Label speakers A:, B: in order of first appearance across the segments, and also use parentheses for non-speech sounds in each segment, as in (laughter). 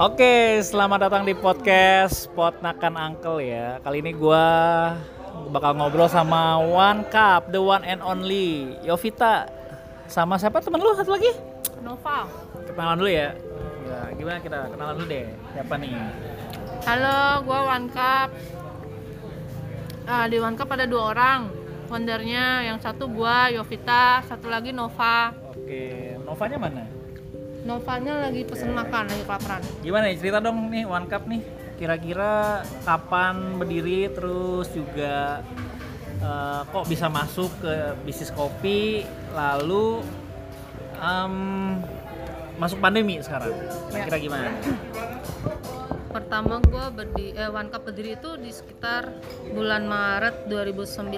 A: Oke, selamat datang di podcast Pot Nakan Uncle ya. Kali ini gua bakal ngobrol sama One Cup, the one and only Yovita. Sama siapa temen lu satu lagi?
B: Nova.
A: Kenalan dulu ya. Ya, gimana kita kenalan dulu deh. Siapa nih?
B: Halo, gua One Cup. Ah, di One Cup ada dua orang. Foundernya yang satu gua Yovita, satu lagi Nova.
A: Oke, Novanya mana?
B: Novanya lagi pesen makan, lagi kelaparan.
A: Gimana nih cerita dong nih One Cup nih. Kira-kira kapan berdiri terus juga eh, kok bisa masuk ke bisnis kopi lalu em, masuk pandemi sekarang. Kira-kira gimana?
B: Pertama gua berdi eh, One Cup berdiri itu di sekitar bulan Maret 2019,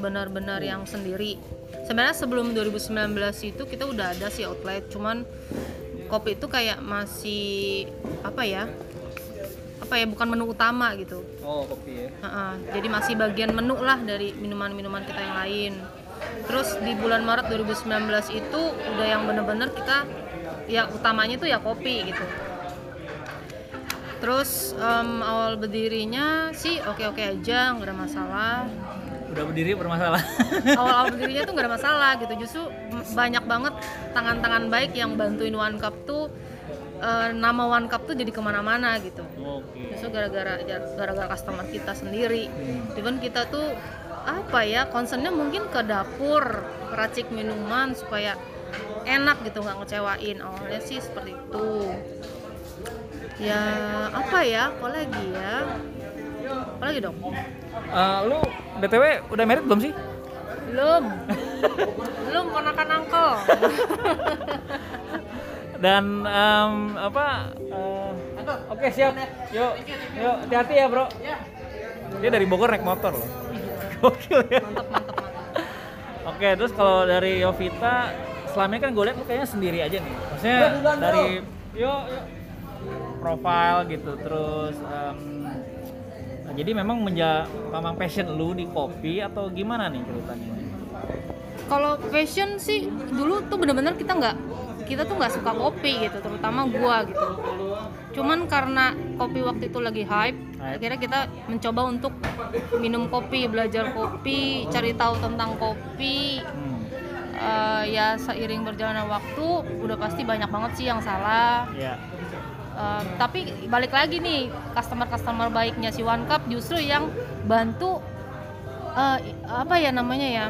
B: benar-benar yang sendiri. Sebenarnya sebelum 2019 itu kita udah ada sih outlet, cuman kopi itu kayak masih apa ya? Apa ya bukan menu utama gitu.
A: Oh, kopi ya.
B: Ha-ha, jadi masih bagian menu lah dari minuman-minuman kita yang lain. Terus di bulan Maret 2019 itu udah yang bener-bener kita ya utamanya itu ya kopi gitu. Terus em, awal berdirinya sih oke-oke aja, nggak ada masalah.
A: Udah berdiri bermasalah. (laughs)
B: Awal-awal berdirinya tuh nggak ada masalah gitu. Justru banyak banget tangan-tangan baik yang bantuin One Cup tuh eh, nama One Cup tuh jadi ke mana-mana gitu.
A: Oke.
B: Justru gara-gara gara-gara customer kita sendiri.
A: Hmm.
B: Even kita tuh apa ya concernnya mungkin ke dapur racik minuman supaya enak gitu nggak ngecewain awalnya sih seperti itu ya apa ya apa lagi ya apa lagi dong
A: Eh, lu BTW udah merit belum sih?
B: belum (laughs) belum ponakan angkel (laughs)
A: Dan em, apa? eh, Oke siap. Yuk, yuk hati-hati ya bro. Dia dari Bogor naik motor loh. (laughs) Gokil ya.
B: mantap mantap mantap
A: Oke, terus kalau dari Yovita, selama ini kan gue lihat lu kayaknya sendiri aja nih. Maksudnya dari yuk, yuk profile gitu, terus nah, jadi memang menja memang passion lu di kopi atau gimana nih ceritanya?
B: kalau fashion sih dulu tuh bener-bener kita nggak kita tuh nggak suka kopi gitu terutama gua gitu cuman karena kopi waktu itu lagi hype
A: Hype.
B: akhirnya kita mencoba untuk minum kopi belajar kopi cari tahu tentang kopi
A: Hmm.
B: Eh, ya seiring berjalannya waktu udah pasti banyak banget sih yang salah
A: Ya.
B: Eh, tapi balik lagi nih customer-customer baiknya si One Cup justru yang bantu i- apa ya namanya ya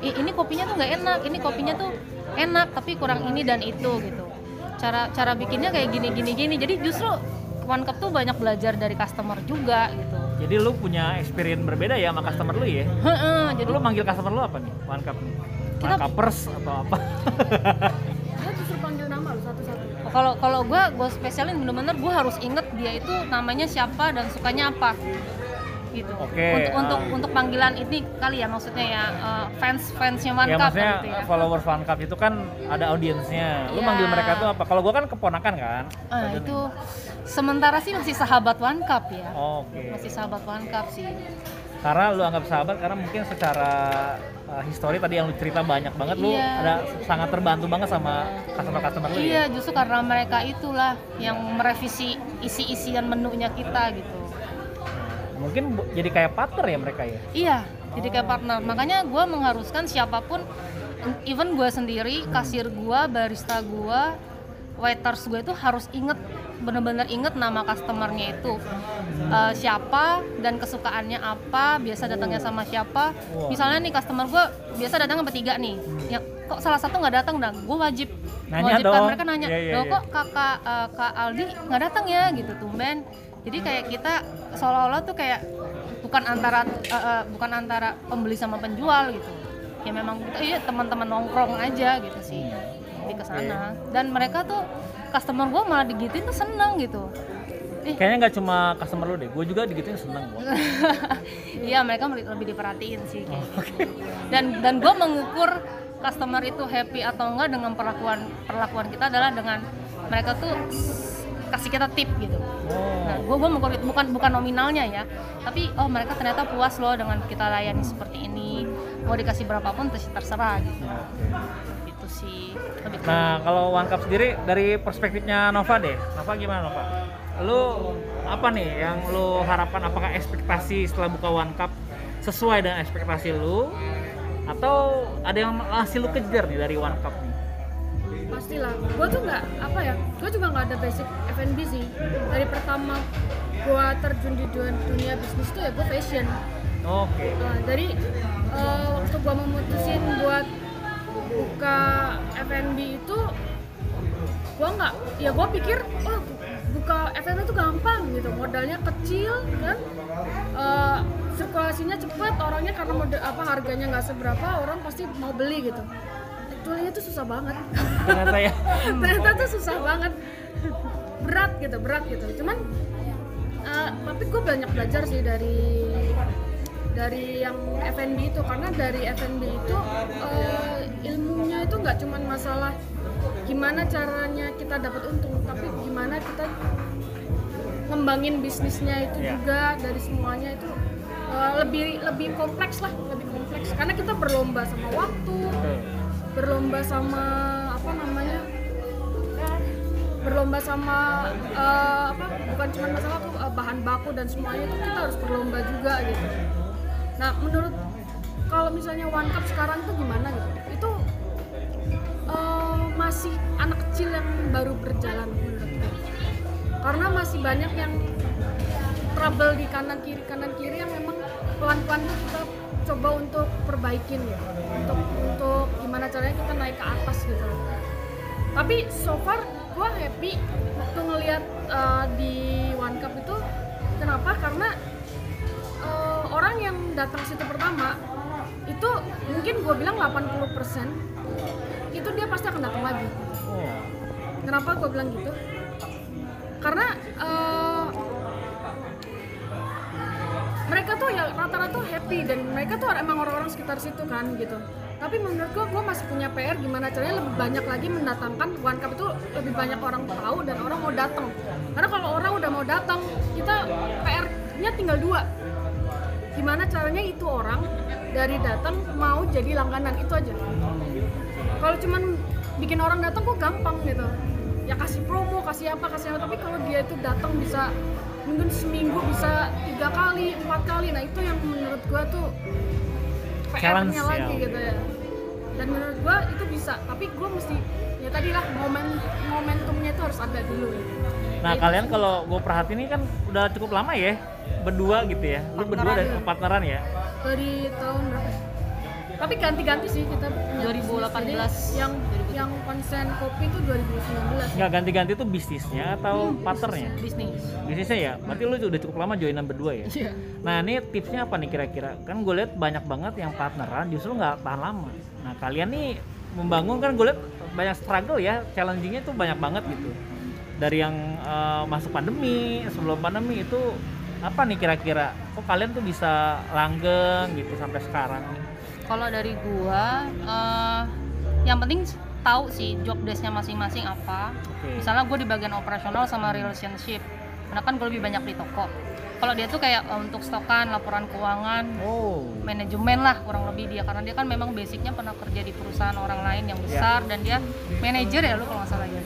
B: ini kopinya tuh nggak enak ini kopinya tuh enak tapi kurang ini dan itu gitu cara cara bikinnya kayak gini gini gini jadi justru One Cup tuh banyak belajar dari customer juga gitu
A: Jadi lu punya experience berbeda ya sama customer lu ya?
B: Heeh,
A: Jadi
B: jadi
A: lu manggil customer lu apa nih? One cup nih? One
B: Kita-
A: cuppers atau apa? (laughs)
C: Panggil nama lu satu-satu.
B: kalau kalau gue gue spesialin bener-bener gue harus inget dia itu namanya siapa dan sukanya apa gitu
A: Oke,
B: untuk untuk
A: ah.
B: untuk panggilan ini kali ya maksudnya ya eh, fans fansnya One
A: ya
B: Cup
A: maksudnya
B: gitu ya
A: followers One Cup itu kan ada audiensnya. Lu
B: Iya.
A: manggil mereka tuh apa? Kalau gua kan keponakan kan.
B: Ah, itu sementara sih masih sahabat One Cup ya
A: Oke.
B: masih sahabat One Cup sih
A: Karena lu anggap sahabat karena mungkin secara uh, history tadi yang lu cerita banyak banget lu
B: Iya.
A: ada sangat terbantu banget sama customer-customer lu
B: iya
A: ya.
B: justru karena mereka itulah yang merevisi isi-isian menunya kita gitu
A: Mungkin jadi kayak partner ya mereka ya.
B: Iya, jadi kayak partner. Makanya gue mengharuskan siapa pun, even gue sendiri, kasir gue, barista gue, waiters gue itu harus inget, bener-bener inget nama customernya itu. Eh, siapa dan kesukaannya apa, biasa datangnya sama siapa. Misalnya nih customer gue biasa datang bertiga nih, ya kok salah satu nggak datang dan gue wajib
A: Nanya
B: wajibkan
A: dong.
B: mereka nanya,
A: Iya, iya,
B: "Loh,
A: iya.
B: kok kakak eh, kak Aldi nggak datang ya? Gitu tumben. Jadi kayak kita seolah-olah tuh kayak bukan antara eh, eh, bukan antara pembeli sama penjual gitu. Ya memang kita iya teman-teman nongkrong aja gitu sih. Di ke sana dan mereka tuh customer gue malah digituin tuh seneng gitu ih
A: Kayaknya nggak cuma customer lu deh, gue juga digituin seneng (laughs)
B: iya mereka lebih diperhatiin sih kayak gitu. dan dan gue mengukur customer itu happy atau enggak dengan perlakuan perlakuan kita adalah dengan mereka tuh kasih kita tip gitu Nah,
A: Oh.
B: gue gue mengukur itu bukan bukan nominalnya ya, tapi oh mereka ternyata puas loh dengan kita layani seperti ini. Mau dikasih berapapun terserah gitu.
A: Oke.
B: Gitu. sih lebih
A: Nah, kalau One Cup sendiri dari perspektifnya Nova deh. Nova gimana Nova? Lu apa nih yang lu harapkan apakah ekspektasi setelah buka One Cup sesuai dengan ekspektasi lu atau ada yang masih lu kejar nih dari One Cup nih?
C: pastilah gue tuh nggak apa ya gue juga nggak ada basic F&B sih dari pertama gue terjun di dunia, dunia bisnis tuh ya gue fashion
A: Oke.
C: Nah, dari eh, waktu gue memutusin buat buka F&B itu gue nggak ya gue pikir oh buka F&B itu gampang gitu modalnya kecil kan. Eh, sirkulasinya cepat orangnya karena model apa harganya nggak seberapa orang pasti mau beli gitu. Actually itu susah banget.
A: Ternyata ya. (laughs)
C: ternyata tuh susah banget. Berat gitu berat gitu. Cuman eh, tapi gue banyak belajar sih dari dari yang F&B itu karena dari F&B itu eh, ilmunya itu nggak cuman masalah gimana caranya kita dapat untung tapi gimana kita ngembangin bisnisnya itu
A: Iya.
C: juga dari semuanya itu eh, lebih lebih kompleks lah lebih kompleks. Karena kita berlomba sama waktu berlomba sama apa namanya berlomba sama eh, apa bukan cuma masalah tuh eh, bahan baku dan semuanya itu kita harus berlomba juga gitu. Nah menurut kalau misalnya one cup sekarang tuh gimana gitu eh, masih anak kecil yang baru berjalan menurutku karena masih banyak yang trouble di kanan kiri kanan kiri yang memang pelan pelan tuh kita coba untuk perbaikin ya. Untuk untuk gimana caranya kita naik ke atas gitu tapi so far gue happy waktu ngelihat uh, di One Cup itu. Kenapa? Karena uh, orang yang datang situ pertama itu mungkin gue bilang 80% itu dia pasti akan datang lagi
A: Oh.
C: Kenapa gue bilang gitu? Karena eh, mereka tuh ya rata-rata happy dan mereka tuh emang orang-orang sekitar situ kan gitu. Tapi menurut gue, gue masih punya PR gimana caranya lebih banyak lagi mendatangkan One Cup itu lebih banyak orang tahu dan orang mau datang. Karena kalau orang udah mau datang, kita PR-nya tinggal dua. Gimana caranya itu orang dari datang mau jadi langganan? Itu aja. Kalau cuman bikin orang datang kok gampang gitu. Ya kasih promo kasih apa kasih apa. Tapi kalau dia itu datang bisa mungkin seminggu bisa tiga kali empat kali. Nah itu yang menurut gua tuh PR-nya
A: ya.
C: lagi gitu ya. Dan menurut gua itu bisa. Tapi gua mesti ya tadi lah momen momentumnya itu harus ada dulu gitu.
A: Nah,
C: itu
A: kalian kalau gue perhatiin ini kan udah cukup lama ya berdua gitu ya. Lu berdua dan
C: Partneran ya.
A: partneran ya.
C: dari tahun berapa tapi ganti-ganti sih kita punya
B: 2018.
C: bisnis. Jadi yang yang konsen kopi itu 2019
A: Nggak ganti-ganti tuh bisnisnya atau
C: Hmm,
A: partnernya?
B: bisnis
A: Bisnisnya ya. Berarti lu udah cukup lama joinan berdua ya.
C: Iya.
A: Nah, ini tipsnya apa nih kira-kira? Kan gue lihat banyak banget yang partneran justru nggak tahan lama. Nah, kalian nih membangun kan gue lihat banyak struggle ya, challengingnya tuh banyak banget gitu. Dari yang eh, masuk pandemi, sebelum pandemi itu apa nih kira-kira? Kok kalian tuh bisa langgeng gitu sampai sekarang nih?
B: kalau dari gua eh, yang penting tahu sih job desk-nya masing-masing apa
A: Oke.
B: misalnya gue di bagian operasional sama relationship karena kan gue lebih banyak di toko kalau dia tuh kayak eh, untuk stokan laporan keuangan
A: Oh.
B: manajemen lah kurang lebih dia. Karena dia kan memang basicnya pernah kerja di perusahaan orang lain yang besar dan dia manajer ya lu kalau nggak salah ya.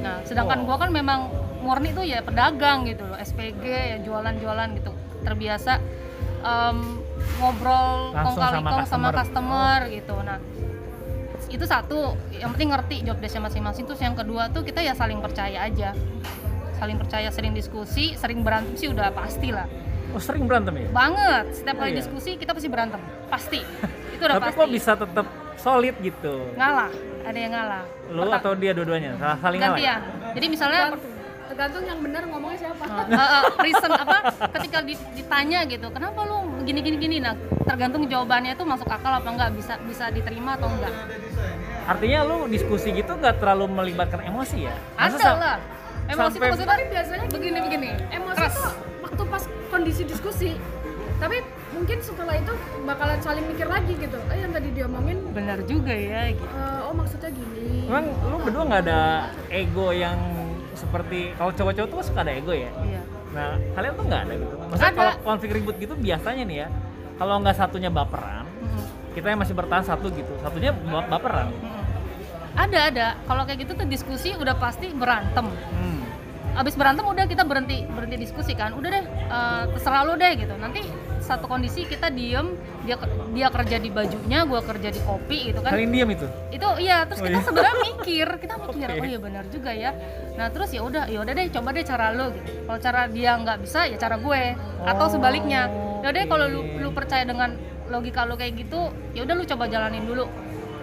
B: Nah sedangkan
A: Oh.
B: gua kan memang murni tuh ya pedagang gitu loh SPG ya jualan-jualan gitu. Terbiasa em, ngobrol kong kali
A: sama
B: kong sama
A: customer.
B: customer gitu. Nah itu satu. Yang penting ngerti job desk-nya masing-masing. Terus yang kedua tuh kita ya saling percaya aja saling percaya sering diskusi sering berantem sih udah pasti lah
A: Oh, sering berantem ya?
B: banget setiap
A: Oh,
B: kali
A: iya.
B: diskusi kita pasti berantem pasti (laughs) itu udah
A: Tapi
B: pasti
A: kok bisa tetap solid gitu?
B: ngalah ada yang ngalah
A: Lu
B: Perta-
A: atau dia dua-duanya? Salah saling ngalah ya?
B: gantian jadi misalnya
C: tergantung tergantung yang benar ngomongnya siapa
B: eh, eh, reason apa ketika di- ditanya gitu kenapa lu gini gini gini nah tergantung jawabannya itu masuk akal apa enggak bisa bisa diterima atau enggak
A: Artinya lu diskusi gitu nggak terlalu melibatkan emosi ya? Masa
B: ada lah emosi
A: sampai-
B: itu maksudnya
C: tapi biasanya
B: begini begini
C: emosi
B: keras
C: tuh waktu pas kondisi diskusi tapi mungkin setelah itu bakalan saling mikir lagi gitu eh yang tadi diomongin
B: benar juga ya gitu
C: eh, oh maksudnya gini
A: Emang lu berdua nggak ada ego yang seperti kalau cowok-cowok tuh suka ada ego ya?
B: iya
A: Nah, kalian tuh nggak ada gitu. Maksudnya kalau konflik ribut gitu biasanya nih ya, kalau nggak satunya baperan,
B: Mm-mm.
A: kita yang masih bertahan satu gitu, satunya ba- baperan.
B: Mm-mm. Ada ada. Kalau kayak gitu tuh diskusi udah pasti berantem.
A: Hmm.
B: abis berantem udah kita berhenti berhenti diskusi kan. Udah deh eh, terserah lu deh gitu. Nanti satu kondisi kita diem dia dia kerja di bajunya gua kerja di kopi gitu kan.
A: Saling diam itu.
B: itu iya. Terus
A: Oh,
B: kita
A: iya.
B: sebenarnya mikir kita (laughs) mikir
A: Oke.
B: oh iya benar juga ya. Nah terus ya udah ya udah deh coba deh cara lo gitu. Kalau cara dia nggak bisa ya cara gue. Atau
A: Oh,
B: sebaliknya ya udah kalau lu lu percaya dengan logika lu kayak gitu ya udah lu coba jalanin dulu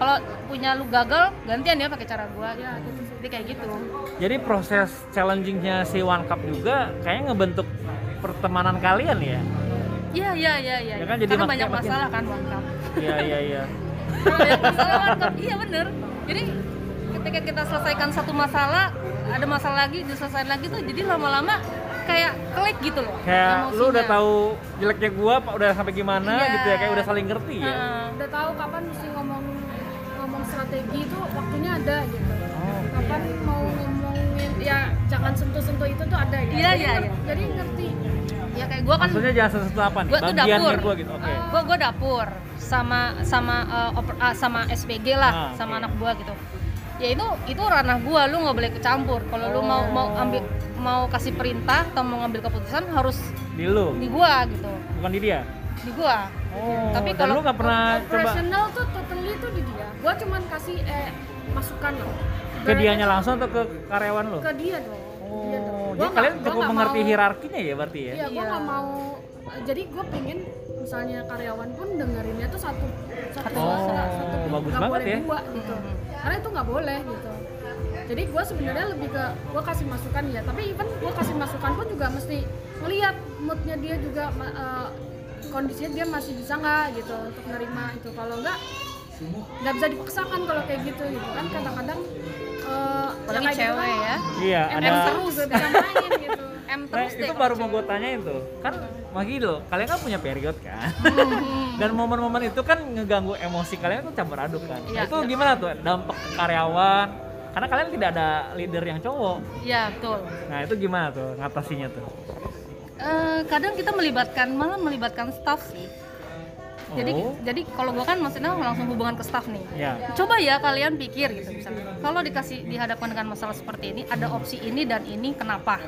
B: kalau punya lu gagal gantian ya pakai cara gue ya gitu sih. jadi kayak gitu
A: Jadi proses challengingnya si One Cup juga kayaknya ngebentuk pertemanan kalian ya.
B: iya iya iya iya
A: Ya kan, jadi
B: karena
A: makin-
B: banyak
A: makin-
B: masalah kan One Cup
A: Iya iya iya. (laughs)
B: banyak masalah One Cup iya bener jadi ketika kita selesaikan satu masalah ada masalah lagi diselesaikan lagi tuh jadi lama-lama kayak klik gitu loh
A: Kayak lu udah
B: emosinya.
A: tahu jeleknya gua, Pak, udah sampai gimana
B: Iya.
A: gitu ya, kayak udah saling ngerti ya.
B: Heeh.
C: udah tahu kapan mesti ngomong strategi itu waktunya ada gitu
A: Oh.
C: kapan mau ngomongin ya jangan sentuh-sentuh itu tuh ada ya
B: Iya,
C: jadi,
B: iya, iya.
C: jadi ngerti
B: ya kayak gue kan
A: Maksudnya jangan sesuatu apa nih?
B: Gua tuh dapur.
A: gua gitu. Oke.
B: gue gue dapur sama sama eh, oper- ah, sama SPG lah
A: Ah,
B: sama anak gua gitu ya itu itu ranah gua lu nggak boleh kecampur kalau lu mau mau
A: Oh.
B: ambil mau kasih perintah atau mau ngambil keputusan harus
A: Di lu,
B: di gua gitu
A: bukan di dia.
B: Di gua
A: Oh,
B: Tapi kalau
A: lu nggak pernah coba
C: operasional tuh totally tuh di dia gua cuman kasih eh masukan loh
A: ke dianya langsung atau ke karyawan lu?
C: ke dia dong Dia dong.
A: Oh,
C: Gua
A: jadi
C: nggak-
A: kalian
C: gua
A: cukup mengerti
C: mau-
A: hierarkinya ya berarti ya?
C: Iya, gue
B: Iya.
C: nggak mau. Jadi gue pengen misalnya karyawan pun dengerinnya tuh satu satu
A: Oh,
C: suara, satu
A: bagus
C: nggak
A: banget
C: boleh
A: ya.
C: dua gitu. Karena itu nggak boleh gitu. Jadi gue sebenarnya lebih ke gue kasih masukan ya, tapi even gue kasih masukan pun juga mesti ngelihat moodnya dia juga eh, kondisinya dia masih bisa nggak gitu untuk nerima itu. Kalau nggak nggak bisa dipaksakan kalau kayak gitu gitu kan kadang-kadang eh,
B: apalagi
C: gitu
B: cewek
C: kan,
B: ya
A: Iya,
C: em
A: ada.
C: bisa main gitu.
B: M
A: Nah,
B: terus deh
A: itu baru mau gue tanyain tuh. Kan lagi lo, kalian kan punya period kan?
B: Hmm. (laughs)
A: Dan momen-momen itu kan ngeganggu emosi kalian tuh campur aduk kan. Nah,
B: Iya,
A: itu
B: iya.
A: gimana tuh dampak ke karyawan? Karena kalian tidak ada leader yang cowok.
B: Iya betul.
A: Nah, itu gimana tuh ngatasinya tuh?
B: Eh, kadang kita melibatkan malah melibatkan staff sih. Jadi
A: Oh.
B: jadi kalau gua kan maksudnya langsung hubungan ke staff nih.
A: Ya.
B: Coba ya kalian pikir gitu misalnya. Kalau dikasih dihadapkan dengan masalah seperti ini, ada opsi ini dan ini kenapa?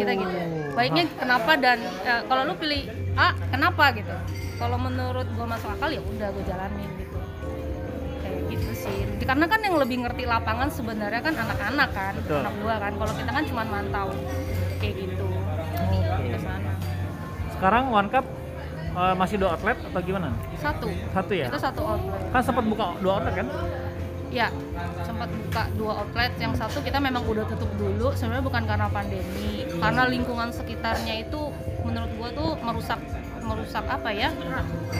B: Kita gitu. Baiknya kenapa dan eh, kalau lu pilih A, kenapa gitu. Kalau menurut gua masuk akal ya udah gua jalanin gitu. Kayak gitu sih. Karena kan yang lebih ngerti lapangan sebenarnya kan anak-anak kan,
A: Betul.
B: anak gua kan. Kalau kita kan cuma mantau kayak gitu.
A: Sekarang One Cup eh, masih dua outlet atau gimana?
B: Satu.
A: Satu ya?
B: Itu satu outlet.
A: Kan sempat buka dua outlet kan?
B: Ya, sempat buka dua outlet. Yang satu kita memang udah tutup dulu. Sebenarnya bukan karena pandemi, karena lingkungan sekitarnya itu menurut gua tuh merusak merusak apa ya?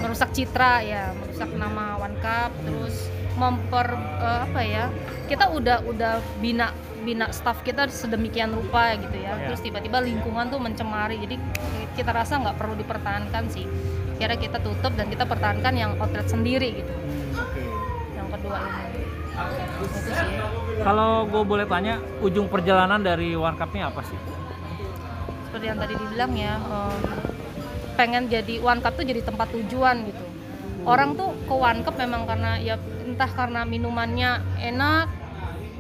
B: Merusak citra ya, merusak nama One Cup, terus memper eh, apa ya? Kita udah udah bina bina staff kita sedemikian rupa gitu ya.
A: Ya.
B: Terus tiba-tiba lingkungan tuh mencemari. Jadi kita rasa nggak perlu dipertahankan sih. Kira kita tutup dan kita pertahankan yang outlet sendiri gitu.
A: Oke.
B: Yang kedua ini. Itu sih.
A: Kalau gue boleh tanya, ujung perjalanan dari Cup-nya apa sih?
B: seperti yang tadi dibilang ya em, pengen jadi one cup tuh jadi tempat tujuan gitu orang tuh ke cup memang karena ya entah karena minumannya enak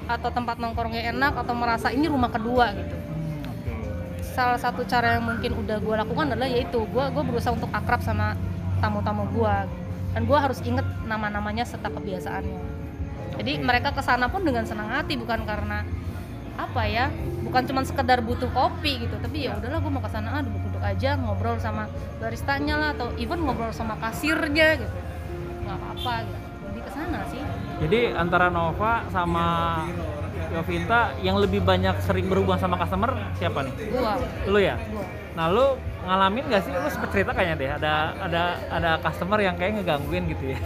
B: atau tempat nongkrongnya enak atau merasa ini rumah kedua gitu. Salah satu cara yang mungkin udah gue lakukan adalah yaitu gue gue berusaha untuk akrab sama tamu-tamu gue dan gue harus inget nama-namanya serta kebiasaannya. Jadi mereka ke sana pun dengan senang hati bukan karena apa ya bukan cuma sekedar butuh kopi gitu tapi ya udahlah gue mau ke sana ah duduk-duduk aja ngobrol sama baristanya lah atau even ngobrol sama kasirnya gitu nggak apa-apa gitu jadi ke sana sih
A: Jadi antara Nova sama Yovinta yang lebih banyak sering berhubungan sama customer siapa nih?
B: gua
A: Lu ya?
B: gua
A: Nah lu ngalamin gak sih? Lu sempet cerita kayaknya deh ada ada ada customer yang kayak ngegangguin gitu ya?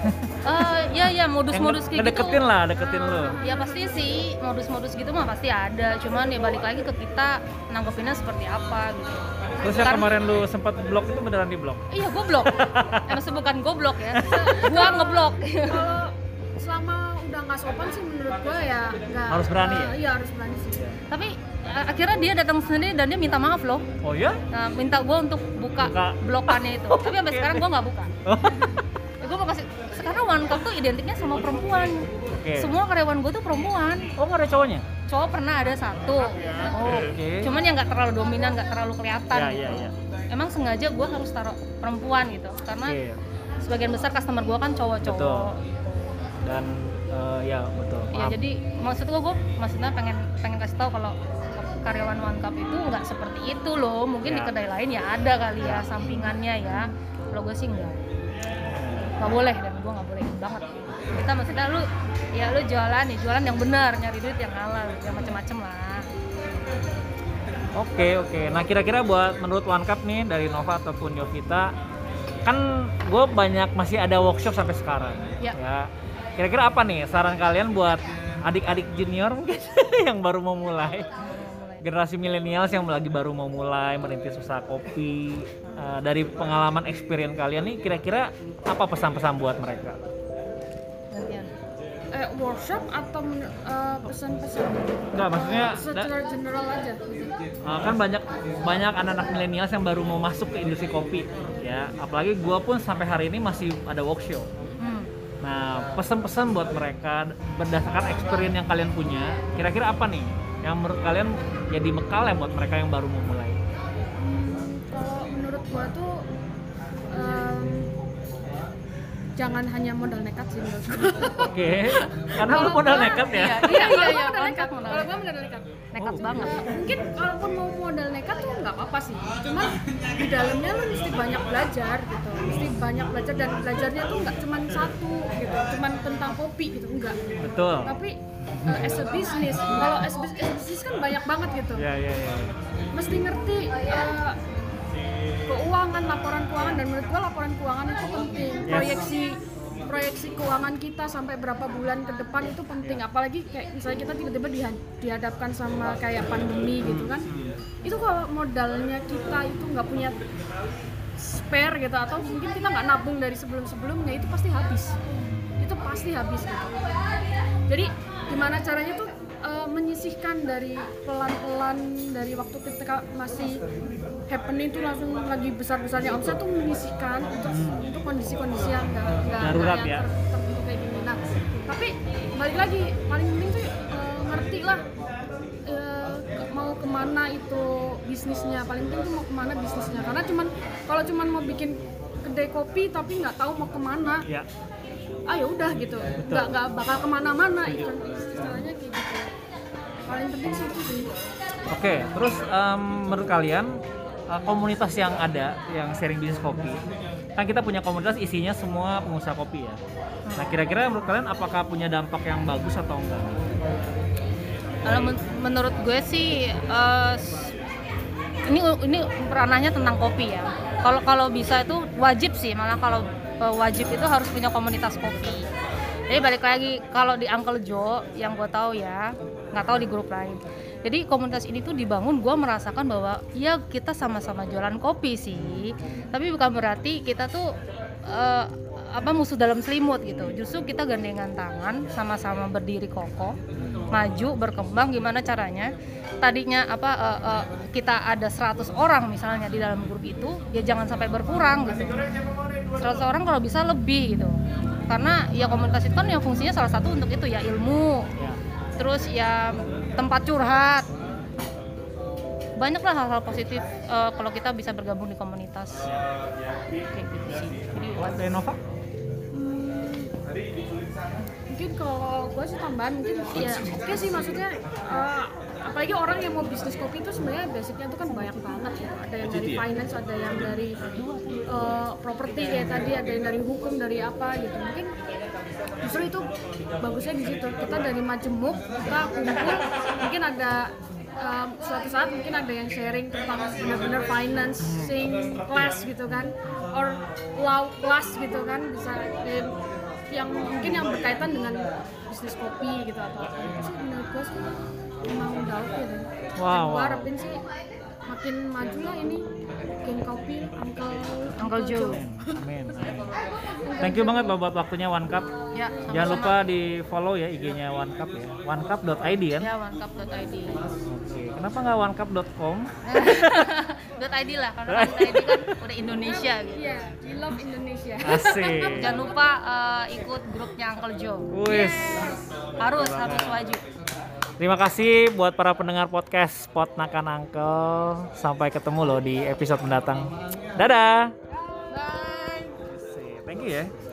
B: Eh, ya ya (laughs) modus-modus kayak gitu
A: ngedeketin lah, deketin lu.
B: Ya pasti sih modus-modus gitu mah pasti ada. Cuman ya balik lagi ke kita nanggepinnya seperti apa gitu.
A: Terus yang
B: Karena-
A: kemarin lu sempat blok itu beneran di blok?
B: Iya (laughs) goblok. Emang bukan goblok ya. Gua ngeblok.
C: kalau selama udah nggak sopan sih menurut gue ya nggak
A: Harus berani
C: eh,
A: ya?
C: iya harus berani sih
B: Tapi eh, akhirnya dia datang sendiri dan dia minta maaf loh.
A: Oh ya?
B: Nah, minta gua untuk buka,
A: Buka.
B: blokannya itu. Tapi sampai sekarang gua nggak buka.
A: Oh,
B: Gue mau kasih sekarang one cup tuh identiknya sama perempuan.
A: Oke. Oke.
B: semua karyawan gue tuh perempuan
A: Oh nggak ada cowoknya?
B: cowok pernah ada satu
A: Oh, Oke.
B: cuman yang nggak terlalu dominan nggak terlalu kelihatan
A: Ya
B: gitu.
A: ya ya.
B: emang sengaja gue harus taruh perempuan gitu karena
A: Oke.
B: sebagian besar customer gue kan
A: Betul.
B: cowok-cowok
A: Dan eh, ya betul.
B: ya
A: Maaf.
B: jadi maksud gue gue maksudnya pengen pengen kasih tahu kalau karyawan one cup itu nggak seperti itu loh mungkin di
A: Ya.
B: kedai lain ya ada kali ya sampingannya ya kalau gue sih enggak nggak boleh dan gue nggak boleh banget kita maksudnya lu ya lu jualan ya jualan yang benar nyari duit yang halal yang macem-macem lah
A: Oke oke. Nah kira-kira buat menurut One Cup nih dari Nova ataupun Yovita, kan gue banyak masih ada workshop sampai sekarang.
B: Ya.
A: Kira-kira apa nih saran kalian buat adik-adik junior mungkin (laughs) yang baru mau mulai? Generasi milenials yang lagi baru mau mulai merintis usaha kopi. Eh, dari pengalaman experience kalian nih, kira-kira apa pesan-pesan buat mereka?
C: eh, workshop atau eh, pesan-pesan
A: Enggak, maksudnya da-
C: secara general aja.
A: Uh, kan banyak banyak anak-anak milenial yang baru mau masuk ke industri kopi ya apalagi gua pun sampai hari ini masih ada workshop
B: hmm.
A: nah pesan-pesan buat mereka berdasarkan experience yang kalian punya kira-kira apa nih yang menurut kalian jadi bekal ya buat mereka yang baru mau mulai.
C: Kalau menurut gua tuh em, jangan hanya modal nekat sih menurut gua.
A: oke karena lu modal
C: gua-
A: nekat ya?
B: iya.
C: iya iya iya modal nekat. kalau gua modal nekat.
B: Nekat
A: Oh.
B: banget.
C: Eh, mungkin kalaupun mau modal nekat tuh nggak apa-apa sih. Cuma di dalamnya lu mesti banyak belajar gitu. Mesti banyak belajar dan belajarnya tuh nggak cuma satu gitu cuma tentang kopi gitu enggak
A: betul.
C: Tapi eh, as a business. Kalau as, as business kan banyak banget gitu.
A: Ya ya ya
C: mesti ngerti eh, keuangan laporan keuangan dan menurut gua laporan keuangan itu penting.
A: Yes.
C: proyeksi proyeksi keuangan kita sampai berapa bulan ke depan itu penting. Apalagi kayak misalnya kita tiba-tiba diha- dihadapkan sama kayak pandemi gitu kan. Itu kalau modalnya kita itu nggak punya spare gitu atau mungkin kita nggak nabung dari sebelum-sebelumnya itu pasti habis. Itu pasti habis. Gitu jadi gimana caranya tuh eh, menyisihkan dari pelan-pelan dari waktu ketika masih happening tuh langsung lagi besar-besarnya omset tuh menyisihkan untuk untuk kondisi-kondisi yang nggak nggak
A: Darurat ya.
C: ter- kayak gini. Nah tapi balik lagi paling penting tuh eh, ngerti lah eh, ke- mau ke mana itu bisnisnya. Paling penting tuh mau ke mana bisnisnya. Karena cuman kalau cuman mau bikin kedai kopi tapi nggak tahu mau ke mana
A: ya
C: ah ya udah gitu nggak nggak bakal ke mana-mana itu istilahnya kayak gitu paling penting sih itu sih
A: Oke, terus em, menurut kalian eh, komunitas yang ada yang sharing bisnis kopi, kan kita punya komunitas isinya semua pengusaha kopi ya. Nah kira-kira menurut kalian apakah punya dampak yang bagus atau enggak?
B: Kalau men- menurut gue sih eh, s- ini ini ranahnya tentang kopi ya. Kalau kalau bisa itu wajib sih malah kalau wajib itu harus punya komunitas kopi. Jadi balik lagi kalau di Uncle Joe yang gue tahu ya nggak tahu di grup lain. Jadi komunitas ini tuh dibangun gue merasakan bahwa ya kita sama-sama jualan kopi sih, tapi bukan berarti kita tuh eh, apa musuh dalam selimut gitu. Justru kita gandengan tangan, sama-sama berdiri kokoh, maju, berkembang. Gimana caranya? Tadinya apa eh, eh, kita ada 100 orang misalnya di dalam grup itu, ya jangan sampai berkurang gitu. 100 orang kalau bisa lebih gitu. Karena ya komunitas itu kan yang fungsinya salah satu untuk itu ya ilmu,
A: Ya.
B: terus ya tempat curhat banyaklah hal-hal positif eh, kalau kita bisa bergabung di komunitas kayak gitu sih jadi
A: Buat Renova?
C: mungkin kalau gue sih tambahan mungkin ya oke sih maksudnya eh, apalagi orang yang mau bisnis kopi itu sebenarnya basicnya itu kan banyak banget gitu. Ada yang dari finance ada yang dari eh, properti kayak tadi ada yang dari hukum dari apa gitu. Mungkin justru itu bagusnya di situ. Kita dari majemuk kita kumpul mungkin ada um, suatu saat mungkin ada yang sharing tentang benar-benar financing class gitu kan. Or law class gitu kan bisa yang mungkin yang berkaitan dengan bisnis kopi gitu atau apa. Itu sih menurut gue sih emang udah oke deh
A: Wow,
C: harapin sih makin maju lah ini geng kopi Uncle
B: Uncle Joe.
A: Amin. (laughs) Thank you banget loh buat waktunya One Cup.
B: ya
A: Jangan lupa di follow ya IG-nya One Cup ya. onecup.id kan?
B: ya onecap.id
A: Oke. Kenapa nggak onecup.com? (laughs)
B: .id lah karena .id kan (laughs) udah Indonesia gitu.
C: Iya, we love Indonesia.
A: Asik.
B: Jangan lupa eh, ikut grupnya Uncle Joe.
A: Wis.
B: Harus harus wajib.
A: Terima kasih buat para pendengar podcast Pot Nakan Uncle. Sampai ketemu loh di episode mendatang. Dadah.
B: Bye.
A: Thank you ya.